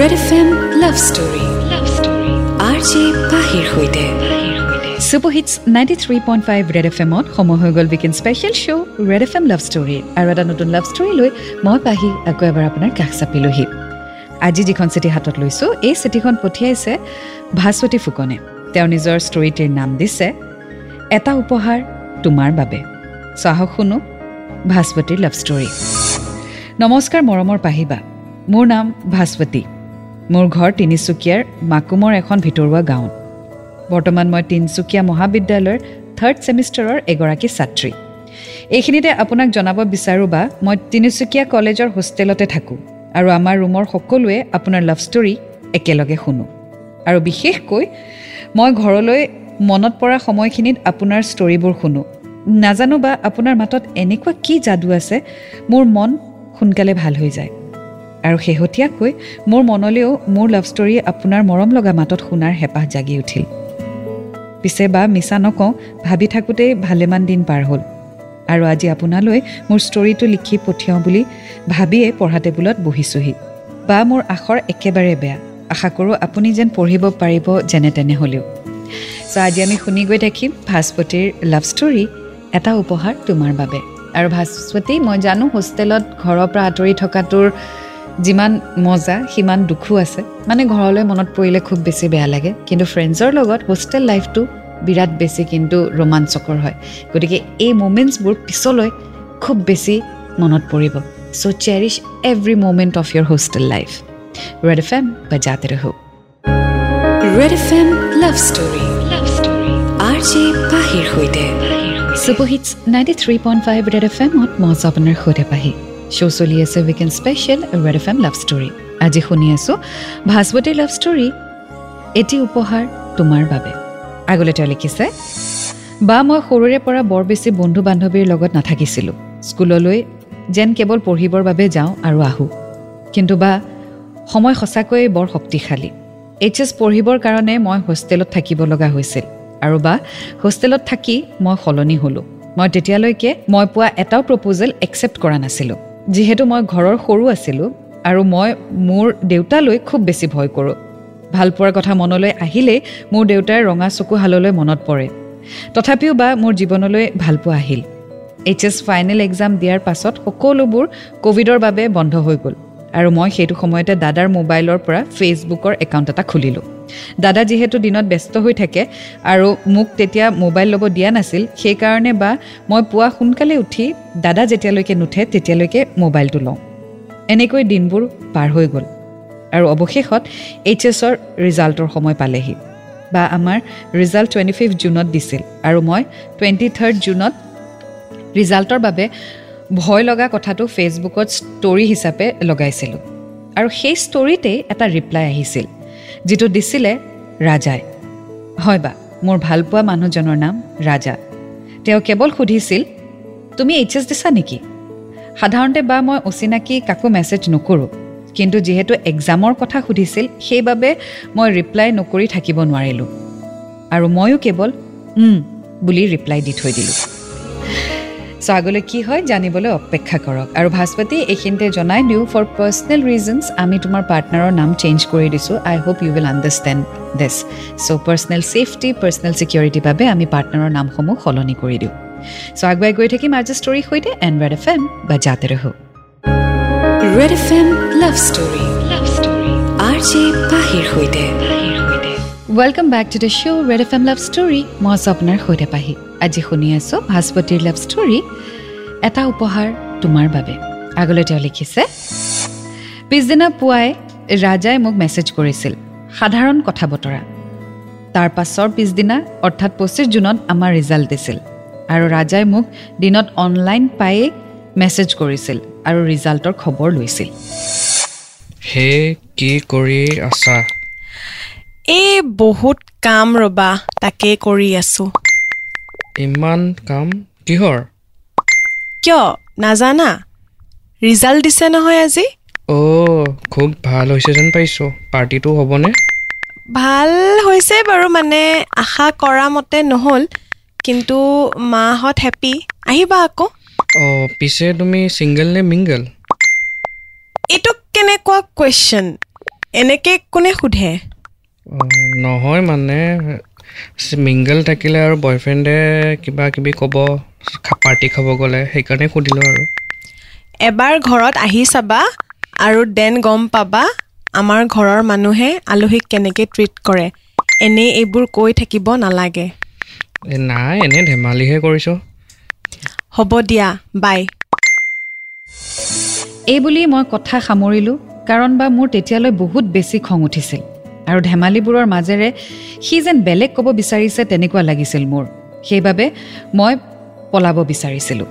Red F M love story love story R J পাহিৰ সৈতে super hits ninety three point five Red F এমত সময় হৈ গ'ল weekend special show' Red F M love ষ্টৰীৰ আৰু এটা নতুন লাভ ষ্টৰী লৈ মই পাহি আকৌ এবাৰ আপোনাৰ কাষ চাপিলোহি। আজি যিখন চিঠি হাতত লৈছোঁ এই চিঠিখন পঠিয়াইছে ভাস্বতী ফুকনে। তেওঁ নিজৰ ষ্টৰীটিৰ নাম দিছে এটা উপহাৰ তোমাৰ বাবে। চাহক শুনো ভাস্বতীৰ লাভ ষ্টৰী নমস্কাৰ মৰমৰ পাহিবা। মোৰ নাম ভাস্বতী। মোৰ ঘৰ তিনিচুকীয়াৰ মাকুমৰ এখন ভিতৰুৱা গাঁৱত। বৰ্তমান মই তিনিচুকীয়া মহাবিদ্যালয়ৰ থাৰ্ড ছেমিষ্টাৰৰ এগৰাকী ছাত্ৰী। এইখিনিতে আপোনাক জনাব বিচাৰোঁ বা মই তিনিচুকীয়া কলেজৰ হোষ্টেলতে থাকোঁ আৰু আমাৰ ৰুমৰ সকলোৱে আপোনাৰ লাভ ষ্টৰী একেলগে শুনো। আৰু বিশেষকৈ মই ঘৰলৈ মনত পৰা সময়খিনিত আপোনাৰ ষ্টৰীবোৰ শুনো। নাজানো বা আপোনাৰ মাতত এনেকুৱা কি যাদু আছে মোৰ মন সোনকালে ভাল হৈ যায়। আৰু শেহতীয়াকৈ মোৰ মনলৈও মোৰ লাভ ষ্টৰী আপোনাৰ মৰম লগা মাতত শুনাৰ হেঁপাহ জাগি উঠিল। পিছে বা মিছা নকওঁ ভাবি থাকোঁতেই ভালেমান দিন পাৰ হ'ল। আৰু আজি আপোনালৈ মোৰ ষ্টৰীটো লিখি পঠিয়াওঁ বুলি ভাবিয়ে পঢ়া টেবুলত বহিছোঁহি। বা মোৰ আখৰ একেবাৰে বেয়া। আশা কৰোঁ আপুনি যেন পঢ়িব পাৰিব যেনে তেনে হ'লেও। চ' আজি আমি শুনি গৈ থাকিম ভাস্পতিৰ লাভ ষ্টৰী এটা উপহাৰ তোমাৰ বাবে। আৰু ভাস্পতি মই জানো হোষ্টেলত ঘৰৰ পৰা আঁতৰি থকাটোৰ যিমান মজা সিমান দুখো আছে। মানে ঘৰলৈ মনত পৰিলে খুব বেছি বেয়া লাগে। কিন্তু ফ্ৰেণ্ডছৰ লগত হোষ্টেল লাইফটো বিৰাট বেছি কিন্তু ৰোমাঞ্চকৰ হয়। গতিকে এই মুমেণ্টছবোৰ পিছলৈ খুব বেছি মনত পৰিব। So' cherish every moment of your hostel life Red F M বা জাতে ৰহো। Red F M love story love story R J পাহিৰ সৈতে। Hits ninety three point five Red F এমত মই আপোনাৰ সৈতে পাহি। শ্ব' চলি আছে weekend special Red F M love story আজি শুনি আছোঁ ভাস্বতীৰ লাভ ষ্টৰী এটি উপহাৰ তোমাৰ বাবে আগলৈ তেওঁ লিখিছে বা মই সৰুৰে পৰা বৰ বেছি বন্ধু বান্ধৱীৰ লগত নাথাকিছিলোঁ স্কুললৈ যেন কেৱল পঢ়িবৰ বাবে যাওঁ আৰু আহোঁ কিন্তু বা সময় সঁচাকৈয়ে বৰ শক্তিশালী এইচ এছ পঢ়িবৰ কাৰণে মই হোষ্টেলত থাকিব লগা হৈছিল আৰু বা হোষ্টেলত থাকি মই সলনি হ'লোঁ মই তেতিয়ালৈকে মই পোৱা এটাও প্ৰপ'জেল একচেপ্ট কৰা নাছিলোঁ যিহেতু মই ঘৰৰ সৰু আছিলোঁ আৰু মই মোৰ দেউতালৈ খুব বেছি ভয় কৰোঁ। ভালপোৱাৰ কথা মনলৈ আহিলেই মোৰ দেউতাৰ ৰঙা চকুহাললৈ মনত পৰে। তথাপিও বা মোৰ জীৱনলৈ ভালপোৱা আহিল। এইচ এছ ফাইনেল এক্সাম দিয়াৰ পাছত সকলোবোৰ ক'ভিডৰ বাবে বন্ধ হৈ গ'ল। আৰু মই সেইটো সময়তে দাদাৰ মোবাইলৰ পৰা ফেচবুকৰ একাউণ্ট এটা খুলিলোঁ। দাদা যিহেতু দিনত ব্যস্ত হৈ থাকে আৰু মোক তেতিয়া মোবাইল ল'ব দিয়া নাছিল সেইকাৰণে বা মই পুৱা সোনকালে উঠি দাদা যেতিয়ালৈকে নুঠে তেতিয়ালৈকে মোবাইলটো লওঁ। এনেকৈ দিনবোৰ পাৰ হৈ গ'ল আৰু অৱশেষত এইচ এছৰ ৰিজাল্টৰ সময় পালেহি। বা আমাৰ ৰিজাল্ট টুৱেণ্টি ফিফ্থ জুনত দিছিল আৰু মই টুৱেণ্টি থাৰ্ড জুনত ৰিজাল্টৰ বাবে ভয় লগা কথাটো ফেচবুকত ষ্টৰী হিচাপে লগাইছিলোঁ। আৰু সেই ষ্টৰীতেই এটা ৰিপ্লাই আহিছিল। যিটো দিছিলে ৰাজাই। হয় বা মোৰ ভালপোৱা মানুহজনৰ নাম ৰাজা। তেওঁ কেৱল সুধিছিল তুমি এইচ এছ দিছা নেকি? সাধাৰণতে বা মই অচিনাকি কাকো মেছেজ নকৰোঁ কিন্তু যিহেতু এক্সামৰ কথা সুধিছিল সেইবাবে মই ৰিপ্লাই নকৰি থাকিব নোৱাৰিলোঁ। আৰু ময়ো কেৱল বুলি ৰিপ্লাই দি থৈ দিলোঁ। চ' আগলৈ কি হয় জানিবলৈ অপেক্ষা কৰক। আৰু ভাস্পতি এইখিনিতে জনাই দিওঁ ফৰ পাৰ্চনেল ৰিজনছ আমি তোমাৰ পাৰ্টনাৰৰ নাম চেঞ্জ কৰি দিছোঁ। I hope you will understand this so' personal safety personal ছিকিউৰিটিৰ বাবে আমি পাৰ্টনাৰৰ নামসমূহ সলনি কৰি দিওঁ। চ' আগুৱাই গৈ থাকিম আজি ষ্টৰীৰ সৈতে এণ্ড ৰেড এফ এম বা জাতে ৰহো। Red F M love story love story R J পাহিৰ সৈতে। Welcome back to the show' Red F M love story মই আছোঁ আপোনাৰ সৈতে পাহি। আজি শুনি আছোঁ ভাস্পতিৰ লাভ ষ্টৰী এটা উপহাৰ তোমাৰ বাবে। আগলৈ তেওঁ লিখিছে পিছদিনা পুৱাই ৰাজাই মোক মেছেজ কৰিছিল সাধাৰণ কথা বতৰা। তাৰ পাছৰ পিছদিনা অৰ্থাৎ পঁচিছ জুনত আমাৰ ৰিজাল্ট দিছিল আৰু ৰাজাই মোক দিনত অনলাইন পায়েই মেছেজ কৰিছিল আৰু ৰিজাল্টৰ খবৰ লৈছিল। হে কি কৰি আছা? এই বহুত কাম ৰবা তাকে কৰি আছো। ইমান কাম? কিহৰ? কিয়? নাজানা? ৰিজাল্ট দিছে নহয় আজি? অ' খুব ভাল হৈছে যেন পাইছোঁ। পাৰ্টিটো হ'বনে? ভাল হৈছে বাৰু মানে আশা কৰা মতে নহ'ল কিন্তু মাহঁত হেপী। আহিবা আকৌ। অঁ পিছে তুমি ছিংগল নে মিংগল? এইটো কেনেকুৱা কুৱেশ্যন এনেকে কোনে সোধে? নহয় মানে মিংগল থাকিলে আৰু বয়ফ্ৰেণ্ডে কিবা কিবি ক'ব পাৰ্টি খাব গ'লে সেইকাৰণে সুধিলোঁ আৰু। এবাৰ ঘৰত আহি চাবা আৰু দেন গম পাবা আমাৰ ঘৰৰ মানুহে আলহীক কেনেকৈ ট্ৰিট কৰে। এনেই এইবোৰ কৈ থাকিব নালাগে। নাই এনেই ধেমালিহে কৰিছোঁ। হ'ব দিয়া বাই এই বুলি মই কথা সামৰিলোঁ কাৰণ বা মোৰ তেতিয়ালৈ বহুত বেছি খং উঠিছিল। আৰু ধেমালিবোৰৰ মাজেৰে সি যেন বেলেগ ক'ব বিচাৰিছে তেনেকুৱা লাগিছিল মোৰ। সেইবাবে মই পলাব বিচাৰিছিলোঁ।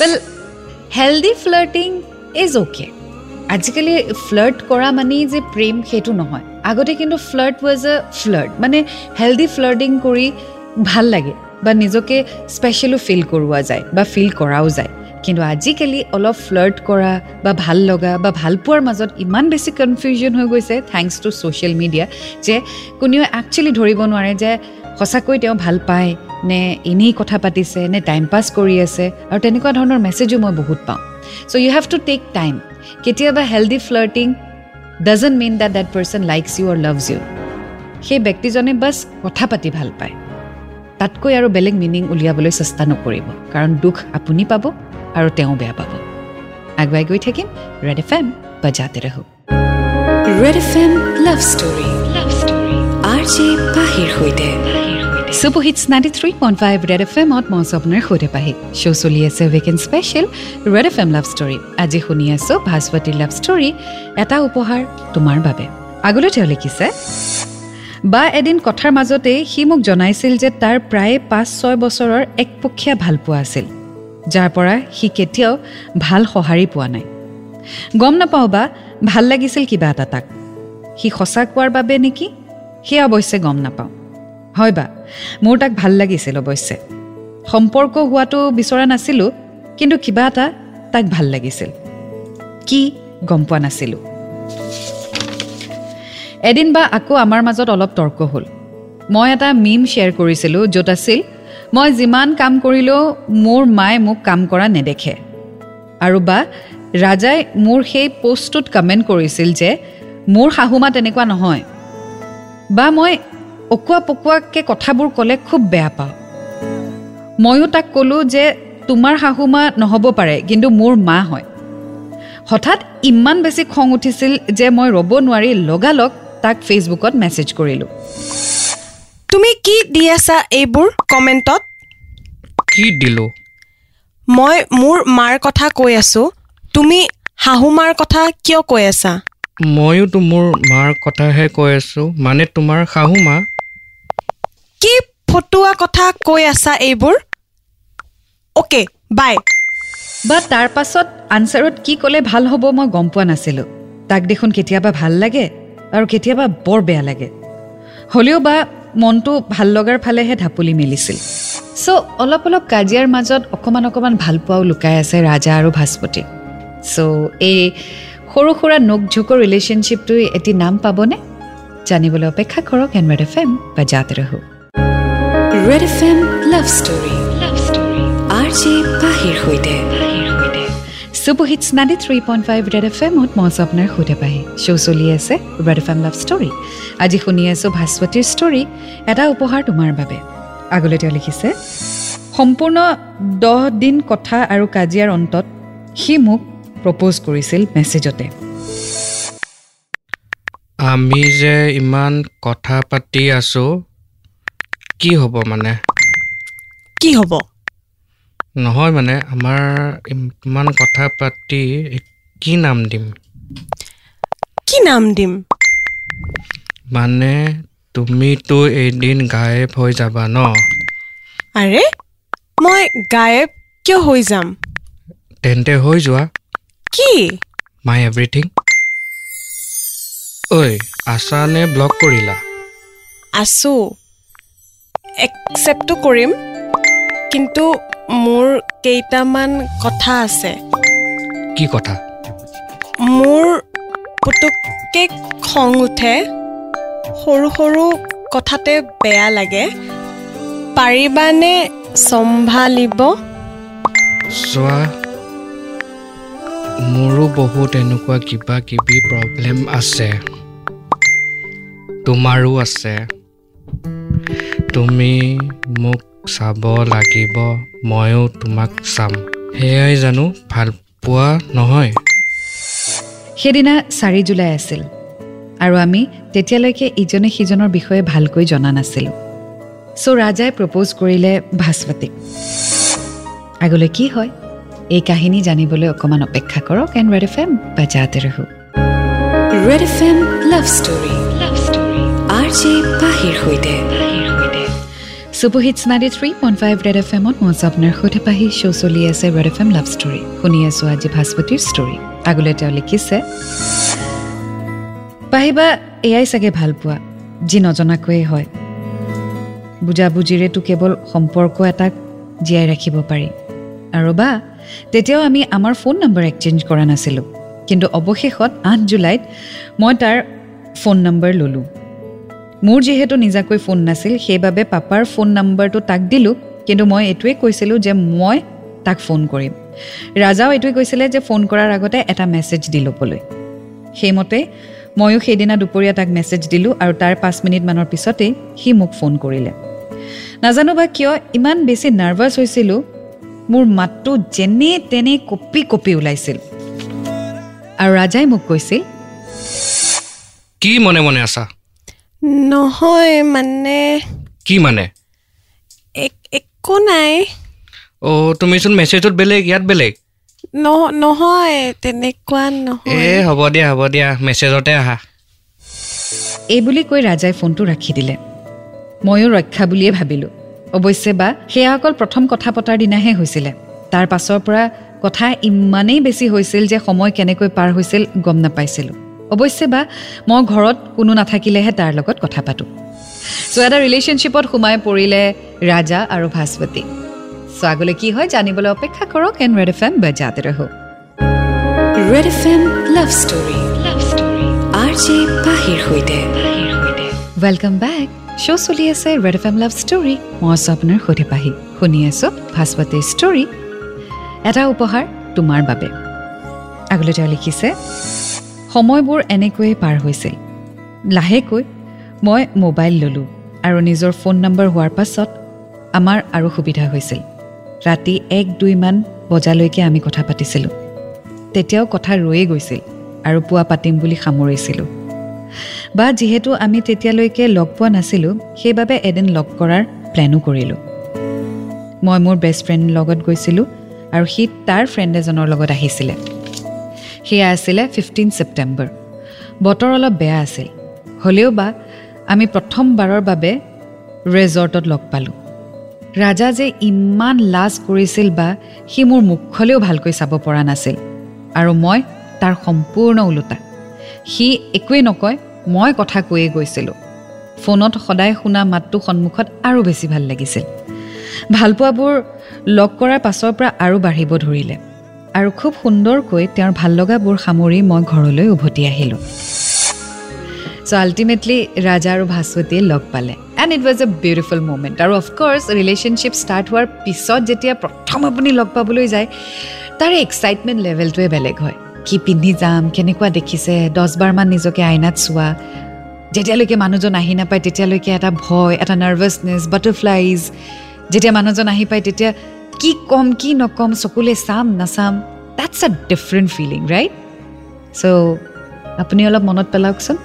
Well healthy flirting is okay আজিকালি ফ্লাৰ্ট কৰা মানেই যে প্ৰেম সেইটো নহয়। আগতে কিন্তু ফ্লাৰ্ট ৱাজ এ ফ্লাৰ্ট মানে হেল্ডি ফ্লাৰ্টিং কৰি ভাল লাগে বা নিজকে স্পেচিয়েলো ফিল কৰোৱা যায় বা ফিল কৰাও যায়। কিন্তু আজিকালি অলপ ফ্লাৰ্ট কৰা বা ভাল লগা বা ভাল পোৱাৰ মাজত ইমান বেছি কনফিউজন হৈ গৈছে থেংকছ টু ছ'চিয়েল মিডিয়া যে কোনেও একচুৱেলি ধৰিব নোৱাৰে যে সঁচাকৈ তেওঁ ভাল পায় নে এনেই কথা পাতিছে নে টাইম পাছ কৰি আছে আৰু তেনেকুৱা ধৰণৰ মেছেজো মই বহুত পাওঁ। So' you have to take time কেতিয়াবা healthy flirting doesn't mean that that person likes you or loves you সেই ব্যক্তিজনে বাছ কথা পাতি ভাল পায়। তাতকৈ আৰু বেলেগ মিনিং উলিয়াবলৈ চেষ্টা নকৰিব। কাৰণ দুখ আপুনি পাব। আৰু তেওঁ বেয়া পাব। আগুৱাই গৈ থাকিম ৰেড এফ এম বজাতে ৰহো। Red F M love story love story R J পাহিৰ সৈতে। Super hits ninety three point five Red F এমত মই আছোঁ আপোনাৰ সৈতে পাহি। শ্ব' চলি আছে weekend special Red F M love story আজি শুনি আছোঁ ভাস্বতীৰ লাভ ষ্টৰী এটা উপহাৰ তোমাৰ বাবে। আগলৈ তেওঁ লিখিছে বা এদিন কথাৰ মাজতেই সি মোক জনাইছিল যে তাৰ প্ৰায় পাঁচ ছয় বছৰৰ একপক্ষীয়া ভালপোৱা আছিল। যাৰ পৰা সি কেতিয়াও ভাল সঁহাৰি পোৱা নাই। গম নাপাওঁ বা ভাল লাগিছিল কিবা এটা তাক। সি সঁচা কোৱাৰ বাবে নেকি? সেয়া অৱশ্যে গম নাপাওঁ। হয় বা মোৰ তাক ভাল লাগিছিল অৱশ্যে। সম্পৰ্ক হোৱাটো বিচৰা নাছিলোঁ কিন্তু কিবা এটা তাক ভাল লাগিছিল। কি গম পোৱা নাছিলোঁ। এদিন বা আকৌ আমাৰ মাজত অলপ তৰ্ক হ'ল। মই এটা মিম শ্বেয়াৰ কৰিছিলোঁ য'ত আছিল মই যিমান কাম কৰিলেও মোৰ মায়ে মোক কাম কৰা নেদেখে। আৰু বা ৰাজাই মোৰ সেই পষ্টটোত কমেণ্ট কৰিছিল যে মোৰ শাহুমা তেনেকুৱা নহয়। বা মই অকোৱা পকোৱাকৈ কথাবোৰ ক'লে খুব বেয়া পাওঁ। ময়ো তাক ক'লোঁ যে তোমাৰ শাহুমা নহ'ব পাৰে কিন্তু মোৰ মা হয়। হঠাৎ ইমান বেছি খং উঠিছিল যে মই ৰ'ব নোৱাৰি লগালগ তাক ফেচবুকত মেছেজ কৰিলোঁ। তুমি কি দি আছা এইবোৰ কমেণ্টত? কি দিলোঁ? মই মোৰ মাৰ কথা কৈ আছোঁ। তুমি শাহু মাৰ কথা কিয় কৈ আছা? ময়োতো মোৰ মাৰ কথাহে কৈ আছোঁ। মানে তোমাৰ শাহু মা? কি ফটুৱা কথা কৈ আছা এইবোৰ? অ'কে বাই বা তাৰ পাছত আনচাৰত কি ক'লে ভাল হ'ব মই গম পোৱা নাছিলোঁ। তাক দেখোন কেতিয়াবা ভাল লাগে আৰু কেতিয়াবা বৰ বেয়া লাগে। হ'লেও বা মনটো ভাল লগাৰ ফালেহে ঢাপলি মেলিছিল। চ' অলপ অলপ কাজিয়াৰ মাজত অকণমান অকণমান ভাল পোৱাও লুকাই আছে ৰাজা আৰু ভাস্পতি। চ' এই সৰু সুৰা নোক ঝোকৰ ৰিলেশ্যনশ্বিপটোৱে এটি নাম পাবনে? জানিবলৈ অপেক্ষা কৰক এনৰেড এফ এম বা জাত ৰহো। Red F M love story. Love story. R J পাহিৰ সৈতে। Super hits ninety three point five Red F এমত মই আছোঁ আপোনাৰ সৈতে পাহি শ্ব' চলি আছে Red F M love story আজি শুনি আছোঁ ভাস্বতীৰ ষ্টৰী এটা উপহাৰ তোমাৰ বাবে। আগলৈ তেওঁ লিখিছে সম্পূৰ্ণ দহ দিন কথা আৰু কাজিয়াৰ অন্তত সি মোক প্ৰপ'জ কৰিছিল মেছেজতে আমি যে ইমান কথা পাতি আছোঁ কি হ'ব মানে? কি হ'ব? নহয় মানে আমাৰ ইমান কথা পাতি কি নাম দিম? কি নাম দিম? মানে তুমিতো এদিন গায়ব হৈ যাবা ন? আৰে মই গায়ব কিয় হৈ যাম? তেন্তে হৈ যোৱা। কি? মাই এভৰিথিং ঐ আছা নে ব্লক কৰিলা? আছোঁ। একচেপ্টো কৰিম। কিন্তু মোৰ কেইটামান কথা আছে। কি কথা? মোৰ পুতুককৈ খং উঠে। সৰু সৰু কথাতে বেয়া লাগে। পাৰিবানে চম্ভালিব? চোৱা মোৰো বহুত এনেকুৱা কিবা কিবি প্ৰব্লেম আছে। তোমাৰো আছে। তুমি মোক চাব লাগিব ময়ো তোমাক চাম। সেয়াই জানো ভাল পোৱা নহয়। সেইদিনা চাৰি জুলাই আছিল আৰু আমি তেতিয়ালৈকে ইজনে সিজনৰ বিষয়ে ভালকৈ জনা নাছিলোঁ। চ' ৰাজাই প্ৰপ'জ কৰিলে ভাস্বতীক আগলৈ কি হয়? এই কাহিনী জানিবলৈ অকণমান অপেক্ষা কৰক এণ্ড ৰেড এফ এম বাজাতে ৰহো। Red F M love story. Love story. R J পাহিৰ সৈতে super hits ninety three point five Red F এমত মই আপোনাৰ সৈতে পাহি শ্ব' চলি আছে Red F M love story. শুনি আছোঁ আজি ভাস্পতিৰ ষ্টৰী। আগলৈ তেওঁ লিখিছে পাহিবা এয়াই চাগে ভাল পোৱা যি নজনাকৈয়ে হয়। বুজাবুজিৰেতো কেৱল সম্পৰ্ক এটাক জীয়াই ৰাখিব পাৰি। আৰু বা তেতিয়াও আমি আমাৰ ফোন নম্বৰ এক্সেঞ্জ কৰা নাছিলোঁ। কিন্তু অৱশেষত আঠ জুলাইত মই তাৰ ফোন নম্বৰ ল'লোঁ। মোৰ যিহেতু নিজাকৈ ফোন নাছিল সেইবাবে পাপাৰ ফোন নম্বৰটো তাক দিলোঁ। কিন্তু মই এইটোৱে কৈছিলোঁ যে মই তাক ফোন কৰিম। ৰাজাও এইটোৱে কৈছিলে যে ফোন কৰাৰ আগতে এটা মেছেজ দি ল'বলৈ। সেইমতে ময়ো সেইদিনা দুপৰীয়া তাক মেছেজ দিলোঁ আৰু তাৰ পাঁচ মিনিটমানৰ পিছতেই সি মোক ফোন কৰিলে। নাজানো বা কিয় ইমান বেছি নাৰ্ভাছ হৈছিলোঁ। মোৰ মাতটো যেনে তেনে কঁপি কঁপি ওলাইছিল। আৰু ৰাজাই মোক কৈছিল কি মনে মনে আছা? নহয় মানে কি মানে? এক- একো নাই। অ' তুমিচোন মেছেজত বেলেগ ইয়াত বেলেগ। নহয় তেনেকুৱা এ নহয় হ'ব দিয়া হ'ব দিয়া মেছেজতে আহা। এই বুলি কৈ ৰাজাই ফোনটো ৰাখি দিলে। ময়ো ৰক্ষা বুলিয়ে ভাবিলোঁ। অৱশ্যে বা সেয়া অকল প্ৰথম কথা পতাৰ দিনাহে হৈছিলে। তাৰ পাছৰ পৰা কথা ইমানেই বেছি হৈছিল যে সময় কেনেকৈ পাৰ হৈছিল গম নাপাইছিলোঁ। অৱশ্যে বা মই ঘৰত কোনো নাথাকিলেহে তাৰ লগত কথা পাতোঁ। চ' এটা ৰিলেশ্যনশ্বিপত সোমাই পৰিলে ৰাজা আৰু ভাস্পতি চ' আগলৈ কি হয় জানিবলৈ অপেক্ষা কৰক এণ্ড ৰেড এফ এম বাজাতে ৰহো। Red F M love story. Love story. R J পাহিৰ সৈতে। ৱেলকাম বেক শ্ব' চলি আছে Red F M love story. মই আছোঁ আপোনাৰ সৈতে পাহি। শুনি আছোঁ ভাস্পতিৰ ষ্টৰী। এটা উপহাৰ তোমাৰ বাবে। আগলৈ তেওঁ লিখিছে সময়বোৰ এনেকৈয়ে পাৰ হৈছিল। লাহেকৈ মই মোবাইল ল'লোঁ আৰু নিজৰ ফোন নম্বৰ হোৱাৰ পাছত আমাৰ আৰু সুবিধা হৈছিল। ৰাতি এক দুইমান বজালৈকে আমি কথা পাতিছিলোঁ। তেতিয়াও কথা ৰৈয়ে গৈছিল আৰু পুৱা পাতিম বুলি সামৰিছিলোঁ। বা যিহেতু আমি তেতিয়ালৈকে লগ পোৱা নাছিলোঁ সেইবাবে এদিন লগ কৰাৰ প্লেনো কৰিলোঁ। মই মোৰ বেষ্ট ফ্ৰেণ্ডৰ লগত গৈছিলোঁ আৰু সি তাৰ ফ্ৰেণ্ড এজনৰ লগত আহিছিলে। সেয়া আছিলে ফিফটিন ছেপ্টেম্বৰ বতৰ অলপ বেয়া আছিল। হ'লেও বা আমি প্ৰথমবাৰৰ বাবে ৰেজৰ্টত লগ পালোঁ। ৰাজা যে ইমান লাজ কৰিছিল বা সি মোৰ মুখলৈও ভালকৈ চাব পৰা নাছিল আৰু মই তাৰ সম্পূৰ্ণ ওলোটা। সি একোৱেই নকয় মই কথা কৈয়ে গৈছিলোঁ। ফোনত সদায় শুনা মাতটো সন্মুখত আৰু বেছি ভাল লাগিছিল। ভালপোৱাবোৰ লগ কৰাৰ পাছৰ পৰা আৰু বাঢ়িব ধৰিলে। আৰু খুব সুন্দৰকৈ তেওঁৰ ভাল লগাবোৰ সামৰি মই ঘৰলৈ উভতি আহিলোঁ। চ' আল্টিমেটলি ৰাজা আৰু ভাস্বতীয়ে লগ পালে। And it was a beautiful moment আৰু অফক'ৰ্ছ ৰিলেশ্যনশ্বিপ ষ্টাৰ্ট হোৱাৰ পিছত যেতিয়া প্ৰথম আপুনি লগ পাবলৈ যায় তাৰ এক্সাইটমেণ্ট লেভেলটোৱে বেলেগ হয়। কি পিন্ধি যাম কেনেকুৱা দেখিছে দহবাৰমান নিজকে আইনাত চোৱা। যেতিয়ালৈকে মানুহজন আহি নাপায় তেতিয়ালৈকে এটা ভয় এটা নাৰ্ভাছনেছ বাটাৰফ্লাইজ যেতিয়া মানুহজন আহি পায় তেতিয়া কি ক'ম কি নক'ম চকুলে চাম নাচাম that's a different feeling right so' আপুনি অলপ মনত পেলাওকচোন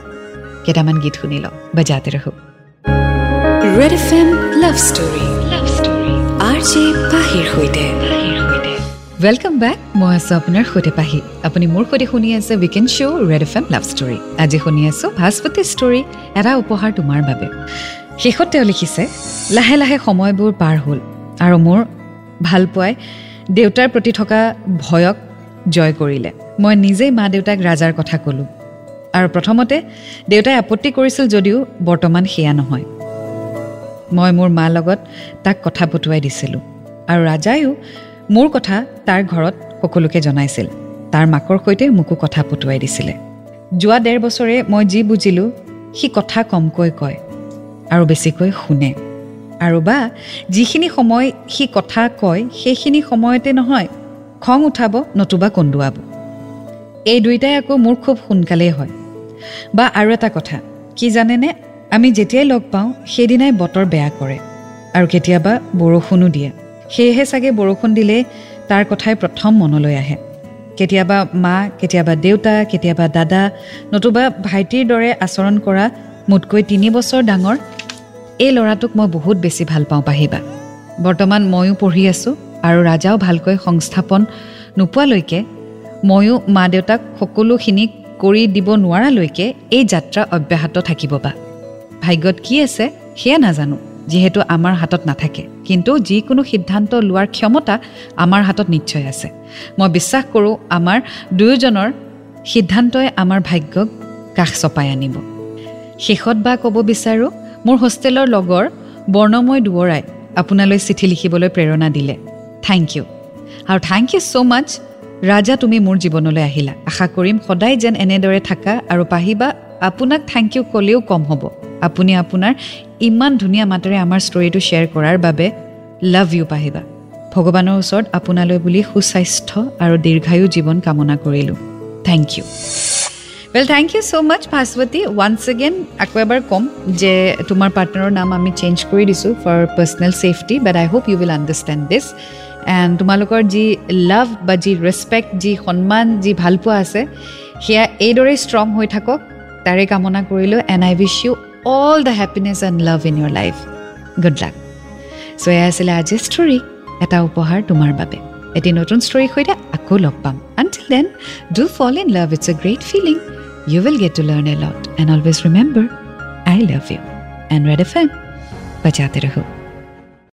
কেইটামান গীত শুনি লওক বাজাতে ৰহো Red F M love story love story R J পাহিৰ সৈতে ৱেলকাম বেক মই আছোঁ আপোনাৰ সৈতে পাহি আপুনি মোৰ সৈতে শুনি আছে weekend show' Red F M love story আজি শুনি আছোঁ ভাস্পতি ষ্টৰী এটা উপহাৰ তোমাৰ বাবে শেষত তেওঁ লিখিছে লাহে লাহে সময়বোৰ পাৰ হ'ল আৰু মোৰ ভালপোৱাই দেউতাৰ প্ৰতি থকা ভয়ক জয় কৰিলে। মই নিজেই মা দেউতাক ৰাজাৰ কথা ক'লোঁ। আৰু প্ৰথমতে দেউতাই আপত্তি কৰিছিল যদিও বৰ্তমান সেয়া নহয়। মই মোৰ মাৰ লগত তাক কথা পতুৱাই দিছিলোঁ। আৰু ৰাজায়ো মোৰ কথা তাৰ ঘৰত সকলোকে জনাইছিল। তাৰ মাকৰ সৈতে মোকো কথা পতুৱাই দিছিলে। যোৱা ডেৰ বছৰে মই যি বুজিলোঁ সি কথা কমকৈ কয় আৰু বেছিকৈ শুনে। আৰু বা যিখিনি সময় সি কথা কয় সেইখিনি সময়তে নহয় খং উঠাব নতুবা কন্দুৱাব। এই দুয়োটাই আকৌ মোৰ খুব সোনকালেই হয়। বা আৰু এটা কথা কি জানেনে? আমি যেতিয়াই লগ পাওঁ সেইদিনাই বতৰ বেয়া কৰে আৰু কেতিয়াবা বৰষুণো দিয়ে। সেয়েহে চাগে বৰষুণ দিলেই তাৰ কথাই প্ৰথম মনলৈ আহে। কেতিয়াবা মা কেতিয়াবা দেউতা কেতিয়াবা দাদা নতুবা ভাইটিৰ দৰে আচৰণ কৰা মোতকৈ তিনি বছৰ ডাঙৰ এই ল'ৰাটোক মই বহুত বেছি ভাল পাওঁ পাহিবা। বৰ্তমান ময়ো পঢ়ি আছোঁ আৰু ৰাজাও ভালকৈ সংস্থাপন নোপোৱালৈকে ময়ো মা দেউতাক সকলোখিনি কৰি দিব নোৱাৰালৈকে এই যাত্ৰা অব্যাহত থাকিব বা। ভাগ্যত কি আছে সেয়া নাজানো যিহেতু আমাৰ হাতত নাথাকে। কিন্তু যিকোনো সিদ্ধান্ত লোৱাৰ ক্ষমতা আমাৰ হাতত নিশ্চয় আছে। মই বিশ্বাস কৰোঁ আমাৰ দুয়োজনৰ সিদ্ধান্তই আমাৰ ভাগ্যক কাষ চপাই আনিব। শেষত বা ক'ব বিচাৰোঁ মোৰ হোষ্টেলৰ লগৰ বৰ্ণময় দুৱৰাই আপোনালৈ চিঠি লিখিবলৈ প্ৰেৰণা দিলে। থেংক ইউ আৰু থেংক ইউ ছ' মাছ ৰাজা তুমি মোৰ জীৱনলৈ আহিলা। আশা কৰিম সদায় যেন এনেদৰে থাকা আৰু পাহিবা। আপোনাক থেংক ইউ ক'লেও কম হ'ব। আপুনি আপোনাৰ ইমান ধুনীয়া মাতেৰে আমাৰ ষ্টৰিটো শ্বেয়াৰ কৰাৰ বাবে লাভ ইউ পাহিবা। ভগৱানৰ ওচৰত আপোনালৈ বুলি সুস্বাস্থ্য আৰু দীৰ্ঘায়ু জীৱন কামনা কৰিলোঁ। Thank you well thank you so' much Bhaswati once again আকৌ এবাৰ ক'ম যে তোমাৰ পাৰ্টনাৰৰ নাম আমি চেঞ্জ কৰি দিছোঁ for personal safety but I hope you will understand this and তোমালোকৰ যি লাভ বা যি ৰেচপেক্ট যি সন্মান যি ভালপোৱা আছে সেয়া এইদৰেই ষ্ট্ৰং হৈ থাকক তাৰে কামনা কৰিলোঁ and I wish you all the happiness and love in your life good luck so' এয়া আছিলে আজিৰ ষ্টৰী এটা উপহাৰ তোমাৰ বাবে এটি নতুন ষ্টৰীৰ সৈতে আকৌ লগ পাম until then do fall in love it's a great feeling you will get to learn a lot. And always remember, I love you. And Red FM, bachate raho.